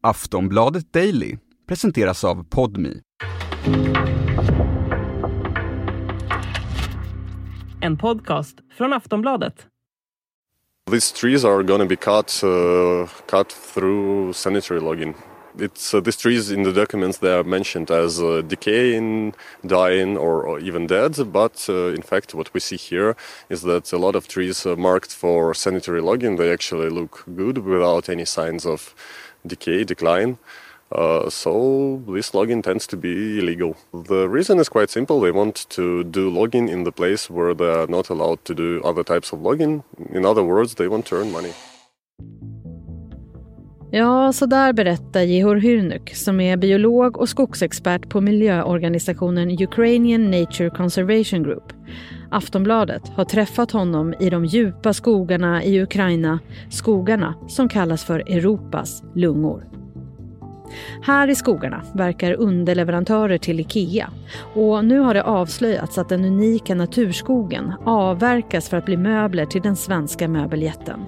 Aftonbladet Daily presenteras av Podmi. En podcast från Aftonbladet. These trees are going to be cut, uh, cut through sanitary logging. It's uh, these trees in the documents they are mentioned as uh, decaying, dying, or, or, even dead. But uh, in fact, what we see here is that a lot of trees marked for sanitary logging they actually look good without any signs of decay, decline. Uh, so this login tends to be illegal. The reason is quite simple. They want to do login in the place where they are not allowed to do other types of login. In other words, they want to earn money. Ja, så där berättar Jehor Hyrnuk som är biolog och skogsexpert på miljöorganisationen Ukrainian Nature Conservation Group. Aftonbladet har träffat honom i de djupa skogarna i Ukraina, skogarna som kallas för Europas lungor. Här i skogarna verkar underleverantörer till Ikea och nu har det avslöjats att den unika naturskogen avverkas för att bli möbler till den svenska möbeljätten.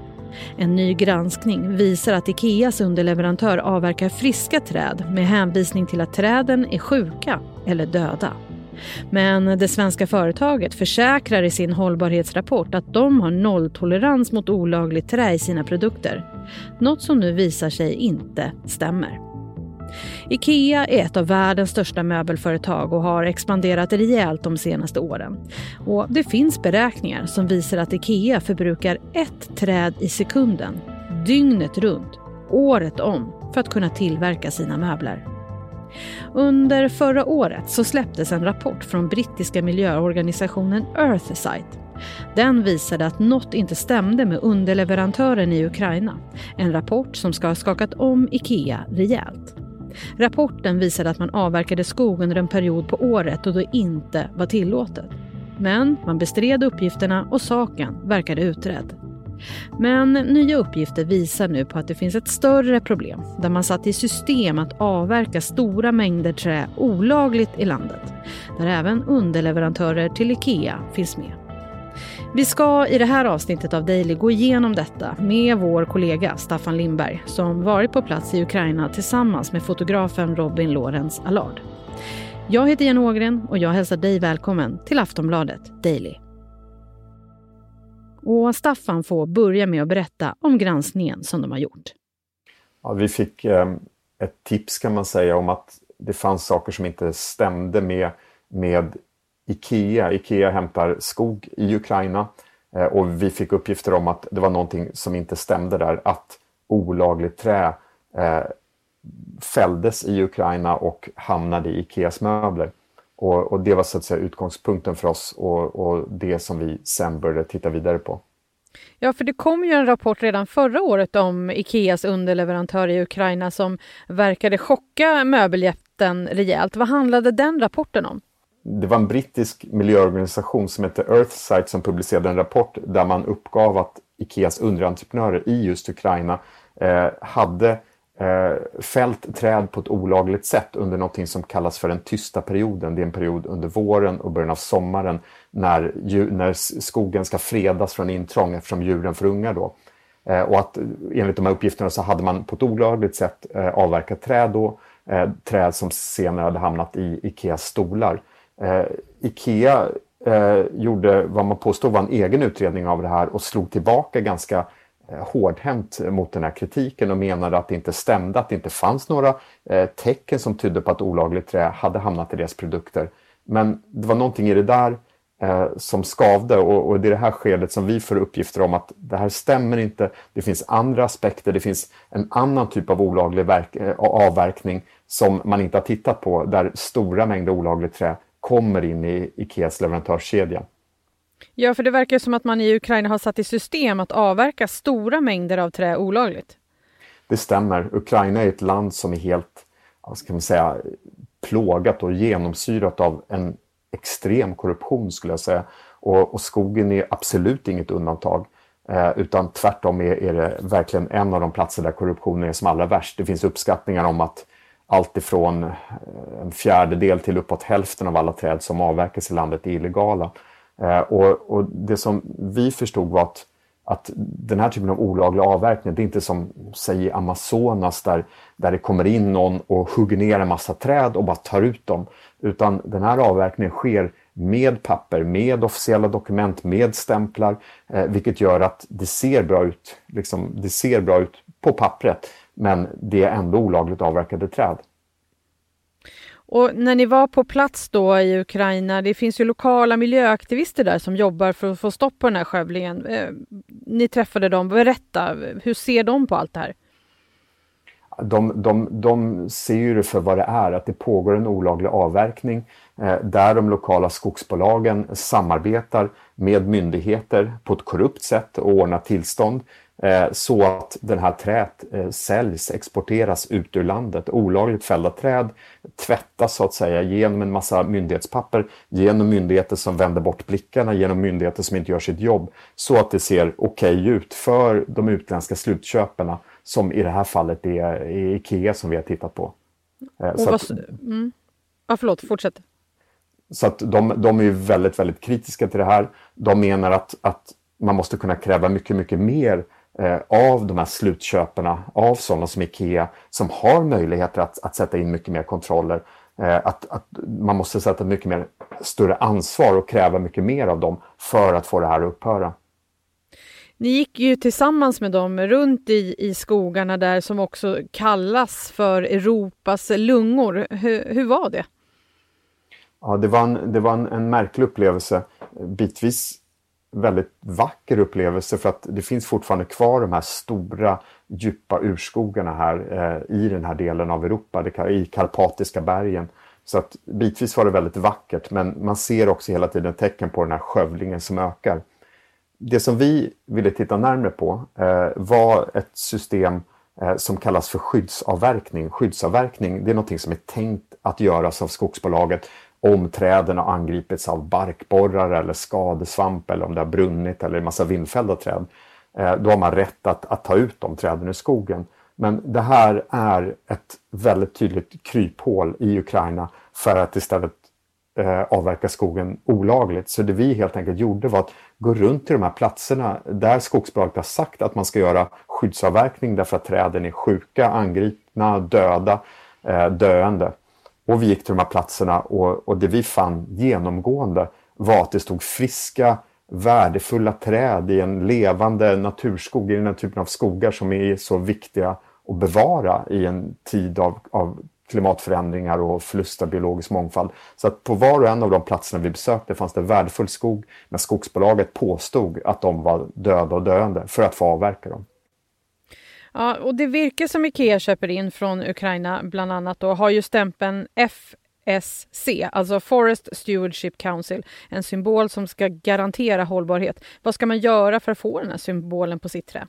En ny granskning visar att Ikeas underleverantör avverkar friska träd med hänvisning till att träden är sjuka eller döda. Men det svenska företaget försäkrar i sin hållbarhetsrapport att de har nolltolerans mot olagligt trä i sina produkter. Något som nu visar sig inte stämmer. Ikea är ett av världens största möbelföretag och har expanderat rejält de senaste åren. Och det finns beräkningar som visar att Ikea förbrukar ett träd i sekunden, dygnet runt, året om för att kunna tillverka sina möbler. Under förra året så släpptes en rapport från brittiska miljöorganisationen Earthsight. Den visade att något inte stämde med underleverantören i Ukraina. En rapport som ska ha skakat om Ikea rejält. Rapporten visade att man avverkade skog under en period på året då det inte var tillåtet. Men man bestred uppgifterna och saken verkade utredd. Men nya uppgifter visar nu på att det finns ett större problem där man satt i system att avverka stora mängder trä olagligt i landet. Där även underleverantörer till Ikea finns med. Vi ska i det här avsnittet av Daily gå igenom detta med vår kollega Staffan Lindberg som varit på plats i Ukraina tillsammans med fotografen Robin Lorenz Allard. Jag heter Jenny Ågren och jag hälsar dig välkommen till Aftonbladet Daily. Och Staffan får börja med att berätta om granskningen som de har gjort. Ja, vi fick eh, ett tips kan man säga om att det fanns saker som inte stämde med, med Ikea. Ikea hämtar skog i Ukraina eh, och vi fick uppgifter om att det var någonting som inte stämde där. Att olagligt trä eh, fälldes i Ukraina och hamnade i Ikeas möbler. Och, och, det var så att säga utgångspunkten för oss och, och, det som vi sen började titta vidare på. Ja, för det kom ju en rapport redan förra året om Ikeas underleverantör i Ukraina som verkade chocka möbeljätten rejält. Vad handlade den rapporten om? Det var en brittisk miljöorganisation som heter Earthsight som publicerade en rapport där man uppgav att Ikeas underentreprenörer i just Ukraina eh, hade Eh, fällt träd på ett olagligt sätt under något som kallas för den tysta perioden. Det är en period under våren och början av sommaren när, när skogen ska fredas från intrång eftersom djuren får ungar då. Eh, och att enligt de här uppgifterna så hade man på ett olagligt sätt eh, avverkat träd då, träd som senare hade hamnat i Ikeas stolar. Ikea gjorde vad man påstod var en egen utredning av det här och slog tillbaka ganska Eh, hårdhänt mot den här kritiken och menade att det inte stämde, att det inte fanns några eh, tecken som tydde på att olagligt trä hade hamnat i deras produkter. Men det var någonting i det där eh, som skavde och, det är det här skedet som vi får uppgifter om att det här stämmer inte. Det finns andra aspekter, det finns en annan typ av olaglig avverkning som man inte har tittat på där stora mängder olagligt trä kommer in i Ikeas leverantörskedja. Ja, för det verkar som att man i Ukraina har satt i system att avverka stora mängder av trä olagligt. Det stämmer. Ukraina är ett land som är helt, vad ska man säga, plågat och genomsyrat av en extrem korruption skulle jag säga. Och, och skogen är absolut inget undantag. Eh, utan tvärtom är, är, det verkligen en av de platser där korruptionen är som allra värst. Det finns uppskattningar om att allt ifrån eh, en fjärdedel till uppåt hälften av alla träd som avverkas i landet är illegala. Eh, och, och det som vi förstod var att, att den här typen av olaglig avverkning, det är inte som säg i Amazonas där, där det kommer in någon och hugger ner en massa träd och bara tar ut dem. Utan den här avverkningen sker med papper, med officiella dokument, med stämplar, eh, vilket gör att det ser bra ut. Liksom, det ser bra ut på pappret, men det är ändå olagligt avverkade träd. Och när ni var på plats då i Ukraina, det finns ju lokala miljöaktivister där som jobbar för att få stopp på den här skövlingen. Eh, ni träffade dem, berätta, hur ser de på allt det här? De, de, de ser ju det för vad det är, att det pågår en olaglig avverkning eh, där de lokala skogsbolagen samarbetar med myndigheter på ett korrupt sätt och ordnar tillstånd så att den här träet eh, säljs, exporteras ut ur landet. Olagligt fällda träd tvättas så att säga genom en massa myndighetspapper, genom myndigheter som vänder bort blickarna, genom myndigheter som inte gör sitt jobb, så att det ser okej okay ut för de utländska slutköparna, som i det här fallet är Ikea som vi har tittat på. Eh, så att, mm. Ja, förlåt, fortsätt. Så att de, de är väldigt, väldigt kritiska till det här. De menar att, att man måste kunna kräva mycket, mycket mer Eh, av de här slutköparna, av sådana som IKEA, som har möjligheter att, att sätta in mycket mer kontroller. Eh, att, att man måste sätta mycket mer större ansvar och kräva mycket mer av dem för att få det här att upphöra. Ni gick ju tillsammans med dem runt i, i skogarna där som också kallas för Europas lungor. Hur, hur var det? Ja, det var, en, det var en, en märklig upplevelse. Bitvis väldigt vacker upplevelse för att det finns fortfarande kvar de här stora djupa urskogarna här eh, i den här delen av Europa, det, i Karpatiska bergen. Så att bitvis var det väldigt vackert men man ser också hela tiden tecken på den här skövlingen som ökar. Det som vi ville titta närmare på eh, var ett system eh, som kallas för skyddsavverkning. Skyddsavverkning det är något som är tänkt att göras av skogsbolaget om träden har angripits av barkborrar eller skadesvamp eller om det har brunnit eller en massa vindfällda träd. Eh, då har man rätt att, att ta ut de träden ur skogen. Men det här är ett väldigt tydligt kryphål i Ukraina för att istället eh, avverka skogen olagligt. Så det vi helt enkelt gjorde var att gå runt till de här platserna där skogsbolaget har sagt att man ska göra skyddsavverkning därför att träden är sjuka, angripna, döda, eh, döende. Och vi gick till de här platserna och, och det vi fann genomgående var att det stod friska, värdefulla träd i en levande naturskog, i den här typen av skogar som är så viktiga att bevara i en tid av, av klimatförändringar och förlust av biologisk mångfald. Så att på var och en av de platserna vi besökte fanns det värdefull skog, men skogsbolaget påstod att de var döda och döende för att få avverka dem. Ja, och det virke som Ikea köper in från Ukraina bland annat då, har ju stämpeln FSC, alltså Forest Stewardship Council, en symbol som ska garantera hållbarhet. Vad ska man göra för att få den här symbolen på sitt trä?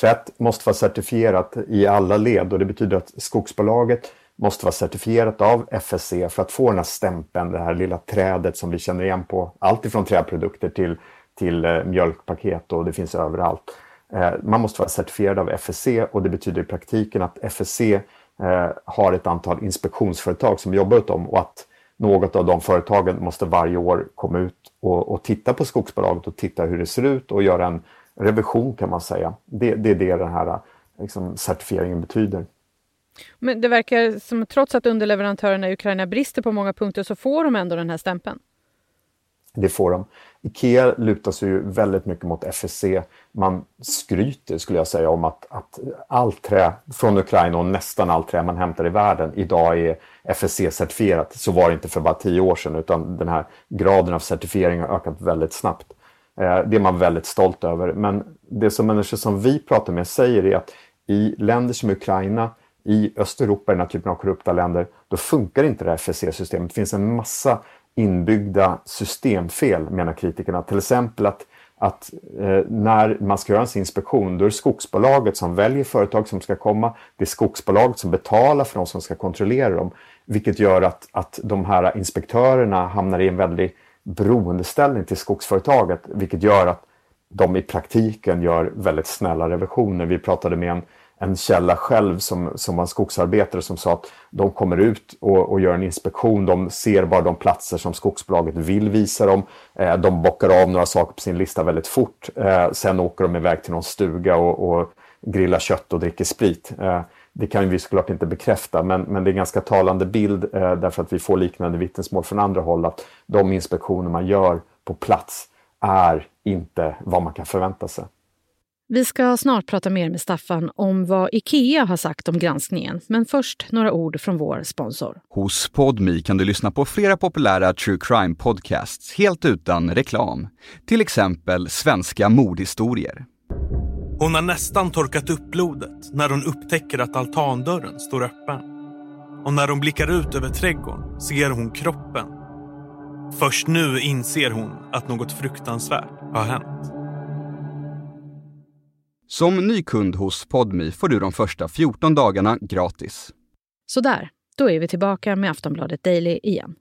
Träet måste vara certifierat i alla led och det betyder att skogsbolaget måste vara certifierat av FSC för att få den här stämpeln, det här lilla trädet som vi känner igen på allt ifrån träprodukter till, till eh, mjölkpaket och det finns överallt. Eh, man måste vara certifierad av FSC och det betyder i praktiken att FSC eh, har ett antal inspektionsföretag som jobbar åt dem och att något av de företagen måste varje år komma ut och, och, titta på skogsbolaget och titta hur det ser ut och göra en revision kan man säga. Det, det är det den här liksom, certifieringen betyder. Men det verkar som trots att underleverantörerna i Ukraina brister på många punkter så får de ändå den här stämpeln. Det får de. Ikea lutar sig ju väldigt mycket mot FSC. Man skryter, skulle jag säga, om att, att allt trä från Ukraina och nästan allt trä man hämtar i världen idag är FSC-certifierat. Så var det inte för bara tio år sedan, utan den här graden av certifiering har ökat väldigt snabbt. Eh, det är man väldigt stolt över. Men det som människor som vi pratar med säger är att i länder som Ukraina, i Östeuropa, i den här typen av korrupta länder, då funkar inte det här FSC-systemet. Det finns en massa inbyggda systemfel, menar kritikerna. Till exempel att, att eh, när man ska göra en inspektion, då är det skogsbolaget som väljer företag som ska komma. Det är skogsbolaget som betalar för de som ska kontrollera dem. Vilket gör att, att de här inspektörerna hamnar i en väldig beroendeställning till skogsföretaget, vilket gör att de i praktiken gör väldigt snälla revisioner. Vi pratade med en, en källa själv som, som var en skogsarbetare som sa att de kommer ut och, och gör en inspektion. De ser bara de platser som skogsbolaget vill visa dem. Eh, de bockar av några saker på sin lista väldigt fort. Eh, sen åker de iväg till någon stuga och, och grillar kött och dricker sprit. Eh, det kan vi såklart inte bekräfta, men, men det är en ganska talande bild eh, därför att vi får liknande vittnesmål från andra håll att de inspektioner man gör på plats är inte vad man kan förvänta sig. Vi ska snart prata mer med Staffan om vad Ikea har sagt om granskningen. Men först några ord från vår sponsor. Hos Podmi kan du lyssna på flera populära true crime podcasts helt utan reklam. Till exempel Svenska mordhistorier. Hon har nästan torkat upp blodet när hon upptäcker att altandörren står öppen. Och när hon blickar ut över trädgården ser hon kroppen. Först nu inser hon att något fruktansvärt har hänt. Som ny kund hos Podmi får du de första 14 dagarna gratis. Så där, då är vi tillbaka med Aftonbladet Daily igen.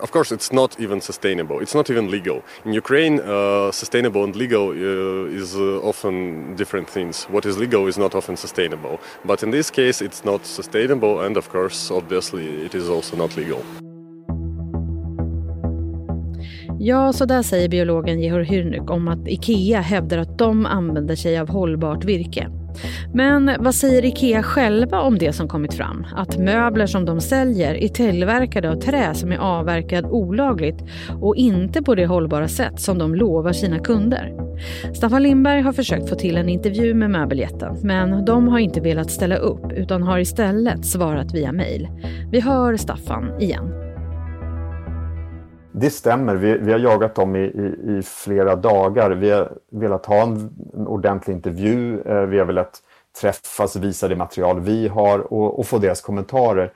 Of course, it's not even sustainable. It's not even legal. In Ukraine, uh, sustainable and legal uh, is uh, often different things. What is legal is not often sustainable. But in this case, it's not sustainable, and of course, obviously, it is also not legal. Ja, så där säger biologen Jehor Hyrnuk om att Ikea hävdar att de använder sig av hållbart virke. Men vad säger Ikea själva om det som kommit fram? Att möbler som de säljer är tillverkade av trä som är avverkad olagligt och inte på det hållbara sätt som de lovar sina kunder. Staffan Lindberg har försökt få till en intervju med möbeljätten men de har inte velat ställa upp utan har istället svarat via mejl. Vi hör Staffan igen. Det stämmer. Vi, vi har jagat dem i, i, i, flera dagar. Vi har velat ha en, en ordentlig intervju. Eh, vi har velat träffas, visa det material vi har och, och få deras kommentarer.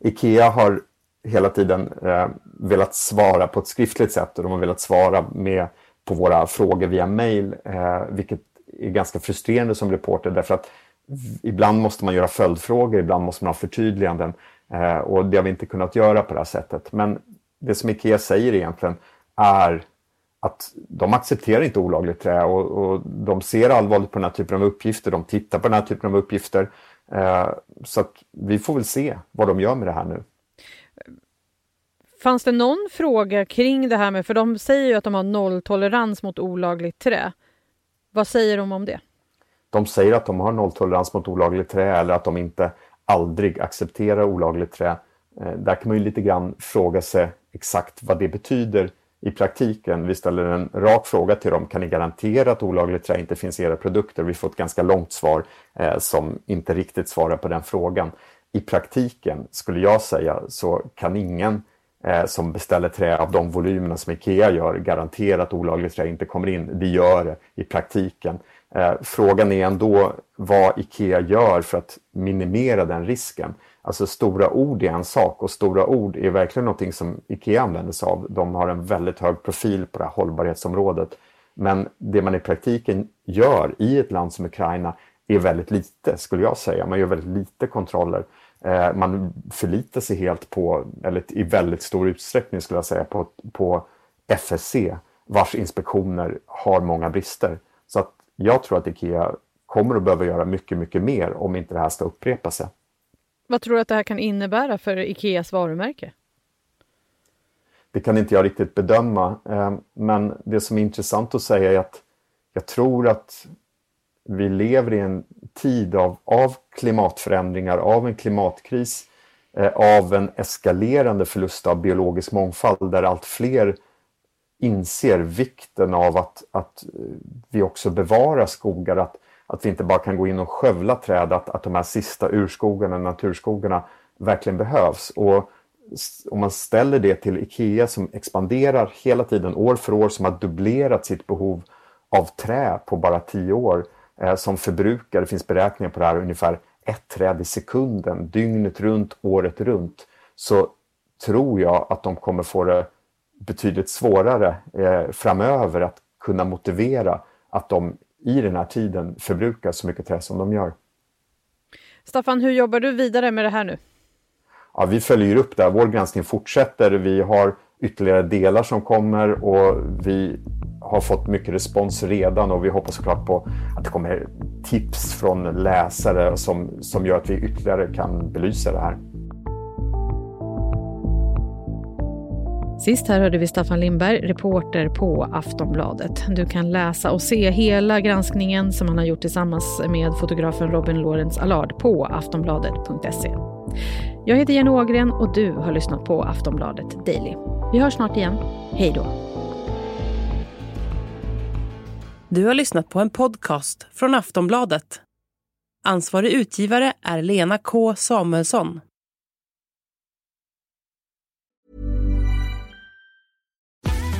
Ikea har hela tiden eh, velat svara på ett skriftligt sätt och de har velat svara med på våra frågor via mail, eh, vilket är ganska frustrerande som reporter därför att ibland måste man göra följdfrågor, ibland måste man ha förtydliganden eh, och det har vi inte kunnat göra på det här sättet. Men det som Ikea säger egentligen är att de accepterar inte olagligt trä och, och, de ser allvarligt på den här typen av uppgifter, de tittar på den här typen av uppgifter. Eh, så vi får väl se vad de gör med det här nu. Fanns det någon fråga kring det här med, för de säger ju att de har nolltolerans mot olagligt trä. Vad säger de om det? De säger att de har nolltolerans mot olagligt trä eller att de inte aldrig accepterar olagligt trä. Eh, där kan man ju lite grann fråga sig exakt vad det betyder i praktiken. Vi ställer en rak fråga till dem. Kan ni garantera att olagligt trä inte finns i era produkter? Vi får ett ganska långt svar eh, som inte riktigt svarar på den frågan. I praktiken skulle jag säga så kan ingen eh, som beställer trä av de volymerna som Ikea gör garantera att olagligt trä inte kommer in. Det gör det i praktiken. Eh, frågan är ändå vad Ikea gör för att minimera den risken. Alltså stora ord är en sak och stora ord är verkligen någonting som IKEA använder sig av. De har en väldigt hög profil på det här hållbarhetsområdet. Men det man i praktiken gör i ett land som Ukraina är väldigt lite, skulle jag säga. Man gör väldigt lite kontroller. Eh, man förlitar sig helt på, eller i väldigt stor utsträckning skulle jag säga, på, på FSC vars inspektioner har många brister. Så att jag tror att IKEA kommer att behöva göra mycket, mycket mer om inte det här ska upprepa sig. Vad tror du att det här kan innebära för Ikeas varumärke? Det kan inte jag riktigt bedöma, eh, men det som är intressant att säga är att jag tror att vi lever i en tid av, av klimatförändringar, av en klimatkris, eh, av en eskalerande förlust av biologisk mångfald där allt fler inser vikten av att, att eh, vi också bevarar skogar, att att vi inte bara kan gå in och skövla träd, att, att de här sista urskogarna, naturskogarna verkligen behövs. Och om man ställer det till IKEA som expanderar hela tiden år för år, som har dubblerat sitt behov av trä på bara tio år, eh, som förbrukar, det finns beräkningar på det här, ungefär ett träd i sekunden, dygnet runt, året runt, så tror jag att de kommer få det betydligt svårare eh, framöver att kunna motivera att de i den här tiden förbrukar så mycket trä som de gör. Staffan, hur jobbar du vidare med det här nu? Ja, vi följer upp det. Vår granskning fortsätter. Vi har ytterligare delar som kommer och vi har fått mycket respons redan och vi hoppas såklart på att det kommer tips från läsare som, som gör att vi ytterligare kan belysa det här. Sist här hörde vi Staffan Lindberg, reporter på Aftonbladet. Du kan läsa och se hela granskningen som han har gjort tillsammans med fotografen Robin Lawrence Allard på aftonbladet.se. Jag heter Jenny Ågren och du har lyssnat på Aftonbladet Daily. Vi hörs snart igen. Hej då! Du har lyssnat på en podcast från Aftonbladet. Ansvarig utgivare är Lena K Samuelsson.